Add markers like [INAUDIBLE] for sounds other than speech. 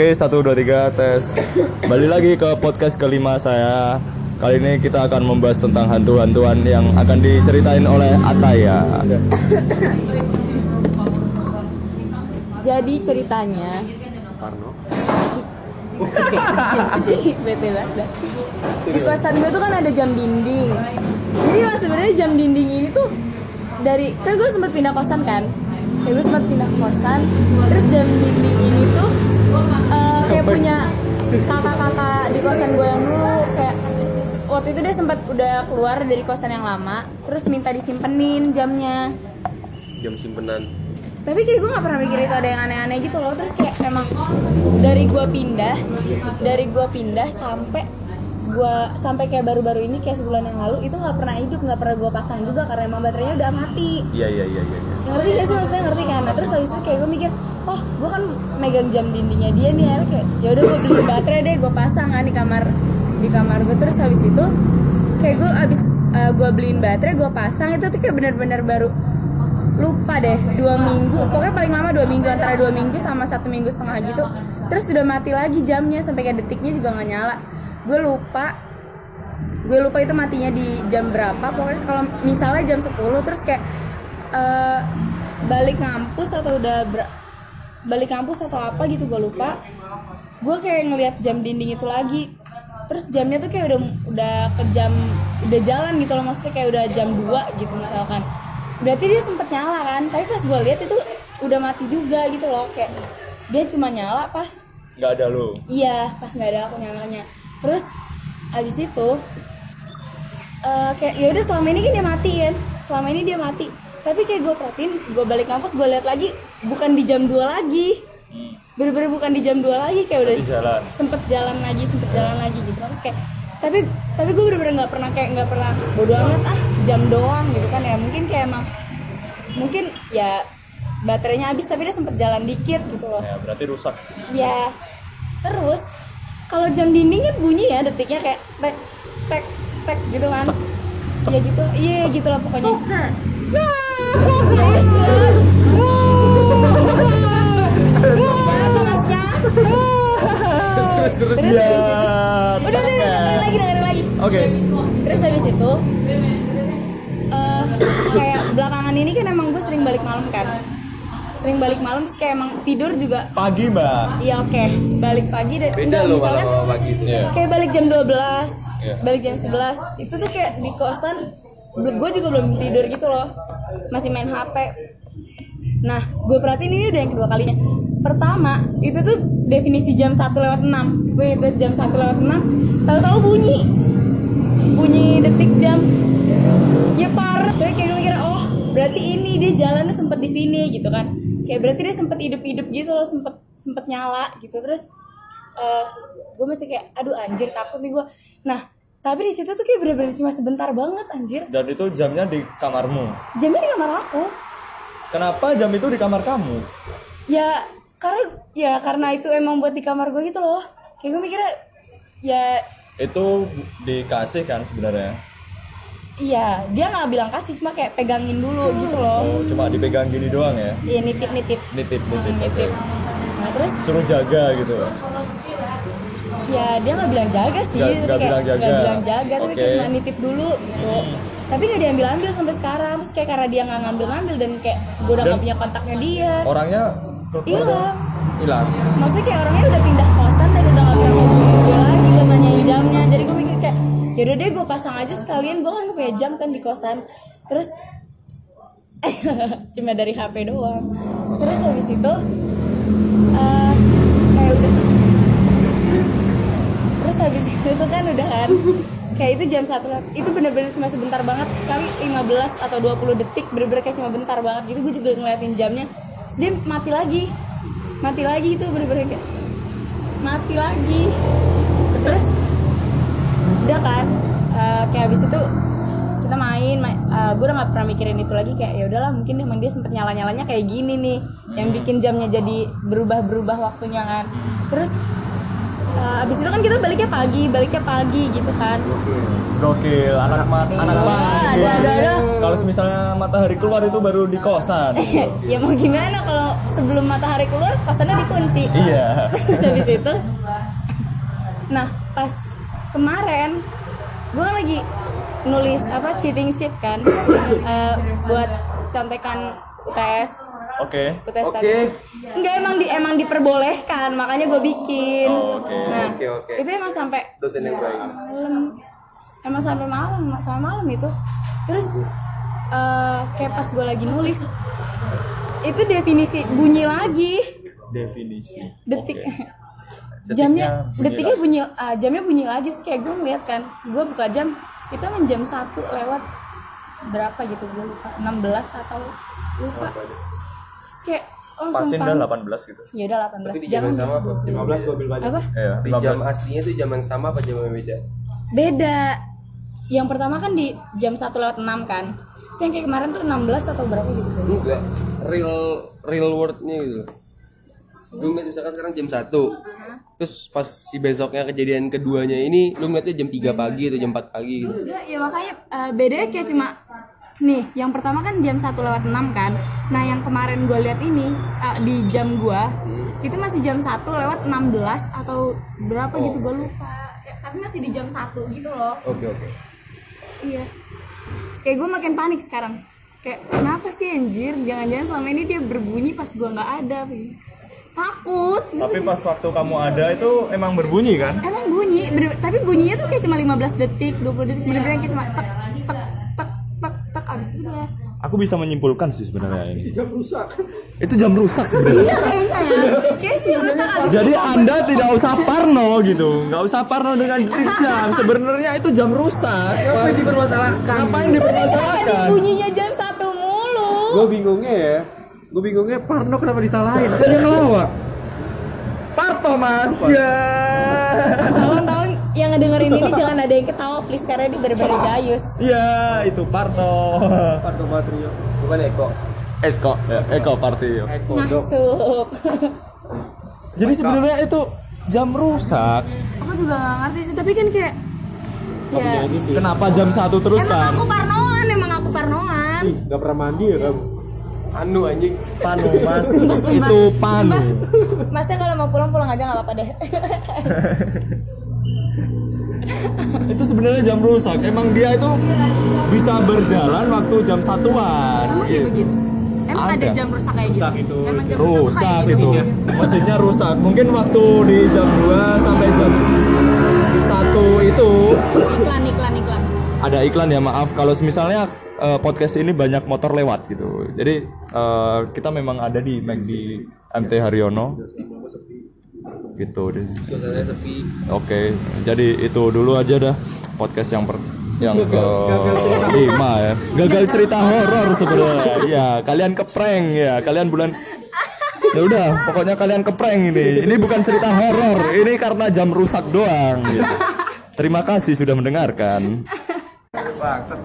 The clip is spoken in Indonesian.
Oke, satu dua tiga tes. Balik lagi ke podcast kelima saya. Kali ini kita akan membahas tentang hantu-hantuan yang akan diceritain oleh Ataya. Jadi ceritanya Parno [LAUGHS] Bete banget dah. Di kosan gue tuh kan ada jam dinding Jadi lah sebenarnya jam dinding ini tuh dari kan gue sempat pindah kosan kan kayak gue sempat pindah kosan terus jam dinding ini tuh eh, kayak punya kakak-kakak di kosan gue yang dulu kayak waktu itu dia sempat udah keluar dari kosan yang lama terus minta disimpenin jamnya. Jam simpenan. Tapi kayak gue gak pernah mikir itu ada yang aneh-aneh gitu loh terus kayak emang dari gue pindah dari gue pindah sampai gue sampai kayak baru-baru ini kayak sebulan yang lalu itu nggak pernah hidup nggak pernah gue pasang juga karena emang baterainya udah mati. Iya iya iya iya. iya. ngerti gak sih maksudnya? Ngerti kan? Nah terus habis itu kayak gue mikir oh gue kan megang jam dindingnya dia nih ya kayak ya udah gue beli baterai deh gue pasang kan di kamar di kamar gue terus habis itu kayak gue abis uh, gue beliin baterai gue pasang itu tuh kayak bener-bener baru lupa deh dua minggu. Pokoknya paling lama dua minggu antara dua minggu sama satu minggu setengah gitu. Terus udah mati lagi jamnya sampai kayak detiknya juga nggak nyala gue lupa. Gue lupa itu matinya di jam berapa pokoknya kalau misalnya jam 10 terus kayak eh, balik ngampus atau udah ber- balik kampus atau apa gitu gue lupa. Gue kayak ngelihat jam dinding itu lagi. Terus jamnya tuh kayak udah udah ke jam udah jalan gitu loh maksudnya kayak udah jam 2 gitu misalkan. Berarti dia sempet nyala kan? Tapi pas gue lihat itu udah mati juga gitu loh kayak dia cuma nyala pas Nggak ada lo. Iya, pas nggak ada aku nyalanya. Terus abis itu eh, kayak ya udah selama ini kan dia mati kan. Selama ini dia mati. Tapi kayak gue perhatiin, gue balik kampus gue lihat lagi bukan di jam 2 lagi. Bener-bener bukan di jam 2 lagi kayak udah jalan. sempet jalan lagi, sempet jalan lagi gitu. Terus kayak tapi tapi gue bener-bener nggak pernah kayak nggak pernah bodo amat ah jam doang gitu kan ya mungkin kayak emang mungkin ya baterainya habis tapi dia sempet jalan dikit gitu loh Ya, berarti rusak. Ya, terus kalau jam dinding kan bunyi ya detiknya kayak tek tek tek gitu kan. Iya gitu, iya gitu lah pokoknya. Terus terus Terus ya. Udah, udah, udah, lagi, dengerin lagi. Oke. Terus habis itu, eh, kayak belakangan ini kan emang gue sering balik malam kan. Sering balik malam, terus kayak emang tidur juga. Pagi mbak. Iya oke, balik pagi dan beda enggak, loh misalnya malam pagi itu. Iya. kayak balik jam 12 Iya. balik jam 11 itu tuh kayak di kosan gue juga belum tidur gitu loh. Masih main HP nah gue perhatiin ini udah yang kedua kalinya. Pertama itu tuh definisi jam 1 lewat 6 gue itu jam 1 lewat 6 tahu-tahu bunyi. Bunyi detik jam. Ya parah. Kayak gue mikir oh berarti ini dia jalannya sempet di sini gitu kan kayak berarti dia sempet hidup-hidup gitu loh sempet sempet nyala gitu terus eh gue masih kayak aduh anjir takut nih gue nah tapi di situ tuh kayak bener-bener cuma sebentar banget anjir Dan itu jamnya di kamarmu. jamnya di kamar aku Kenapa jam itu di kamar kamu? ya karena ya karena itu emang buat di kamar gue gitu loh kayak gue mikirnya ya Itu dikasih kan sebenarnya. Iya dia nggak bilang kasih cuma kayak pegangin dulu gitu loh Oh, cuma dipegang gini doang ya. iya nitip nitip Nitip nitip. oke. nitip nah terus Suruh jaga gitu. ya dia nggak bilang jaga sih Nggak- tapi nggak kayak bilang jaga. nggak bilang jaga tapi kayak cuma nitip dulu gitu tapi nggak diambil ambil sampai sekarang terus kayak karena dia nggak ngambil ngambil dan kayak gue udah nggak punya kontaknya dia Orangnya Hilang. Hilang. maksudnya kayak orangnya udah pindah kosan dan udah nggak pernah gue lagi buat nanyain jamnya jadi gue yaudah deh gue pasang aja sekalian. Gue kan punya jam kan di kosan. Terus [LAUGHS] cuma dari HP doang. Terus habis itu eh kayak udah terus habis [LAUGHS] itu kan udah kan kayak itu jam satu itu bener-bener cuma sebentar banget. Kali 15 atau 20 detik bener-bener kayak cuma bentar banget gitu. Gue juga ngeliatin jamnya. Terus dia mati lagi. Mati lagi itu bener-bener kayak mati lagi. Terus udah kan eh, kayak habis itu kita main, main gue udah gak pernah mikirin itu lagi kayak ya udahlah mungkin emang dia sempet nyala nyalanya kayak gini nih yang bikin jamnya jadi berubah berubah waktunya kan terus eh, abis itu kan kita baliknya pagi baliknya pagi gitu kan Gokil, anak mat, anak Wah, pagi. ada, ada. Kalau misalnya matahari keluar itu baru di kosan. ya mau gimana kalau sebelum matahari keluar kosannya dikunci Iya. terus habis itu nah pas kemarin gue lagi nulis apa cheating sheet kan eh, buat contekan UTS Oke. UTS Oke. tadi enggak emang di emang diperbolehkan makanya gue bikin Oh, oke. nah Oke, oke. itu emang sampai Dosen yang baik. malam emang sampai malam sampai malam itu terus eh, kayak pas gue lagi nulis itu definisi bunyi lagi Definisi. detik Oke. Jamnya bunyi detiknya bunyi ah, jamnya bunyi lagi terus kayak gue ngeliat kan gue buka jam itu emang jam satu lewat berapa gitu gue lupa 16 atau lupa terus kayak langsung Pasin pan- dah 18 gitu. ya udah 18 Tapi di jam jam yang sama apa? Jam 15 gue ambil banyak. apa Iya, Di jam 15. aslinya tuh jam yang sama apa jam yang beda? beda yang pertama kan di jam 1 lewat 6 kan terus yang kayak kemarin tuh 16 atau berapa gitu Enggak, real real worldnya gitu. Lu ngeliat misalkan sekarang jam 1 Terus pas si besoknya kejadian keduanya ini Lu ngeliatnya jam 3 pagi atau jam 4 pagi gitu Enggak, ya makanya eh, bedanya kayak cuma nih, yang pertama kan jam 1 lewat 6 kan. Nah, yang kemarin gue lihat ini eh, di jam gua itu masih jam 1 lewat 16 atau berapa gitu gue lupa. Kayak- Tapi masih di jam 1 gitu loh. Oke oke Iya. Terus kayak gue makin panik sekarang. Kayak kenapa sih anjir? Jangan-jangan selama ini dia berbunyi pas gua nggak ada. Takut. Tapi pas waktu kamu ada itu emang berbunyi kan? Emang bunyi, bener- tapi bunyinya tuh kayak cuma 15 detik, 20 detik, bener-bener kayak cuma tek tek tek tek tek abis itu udah Aku bisa menyimpulkan sih sebenarnya ini. Jam rusak. Itu jam rusak sebenarnya. Iya kayaknya ya. Rusak abis Jadi Anda tidak usah parno gitu. Nggak usah parno dengan detik jam. Sebenarnya itu jam rusak. Apa dipermasalahkan? Ngapain Tadi dipermasalahkan? bunyinya jam satu mulu. Gue bingungnya ya. Gue bingungnya Parno kenapa disalahin? Kan yang ngelawak. Parto mas. Ya. Tolong-tolong yang ngedengerin ini jangan ada yang ketawa please karena ini bener-bener jayus. Ya itu Parto. Parno Batrio. Bukan Eko Eko, ya, Eko Partio. Eko dok. Masuk. Jadi sebenarnya itu jam rusak. Aku juga gak ngerti sih tapi kan kayak ya. Kenapa jam satu terus emang kan? aku parnoan emang aku parnoan. Ih, gak pernah mandi ya kamu? Anu anjing Panu [LAUGHS] mas, itu panu. Masnya kalau mau pulang pulang aja nggak apa-apa deh. [LAUGHS] itu sebenarnya jam rusak. Emang dia itu bisa berjalan waktu jam satuan. Emang kayak Gitu. begitu. Emang ada, Ada. jam rusak kayak gitu. Rusak itu. Emang jam Rusak rusak kayak itu. gitu. Mesinnya rusak. Mungkin waktu di jam 2 sampai jam 1 itu Iklan iklan iklan. ada iklan ya maaf kalau misalnya eh, podcast ini banyak motor lewat gitu. Jadi eh, kita memang ada di McD MT Haryono gitu deh. Sepi Oke, jadi itu dulu aja dah podcast yang per yang ke lima ya. Gagal cerita horor sebenarnya. Iya, kalian keprank ya. Kalian bulan Ya udah, pokoknya kalian keprank ini. Ini bukan cerita horor, ini karena jam rusak doang gitu. Terima kasih sudah mendengarkan. Bangsat.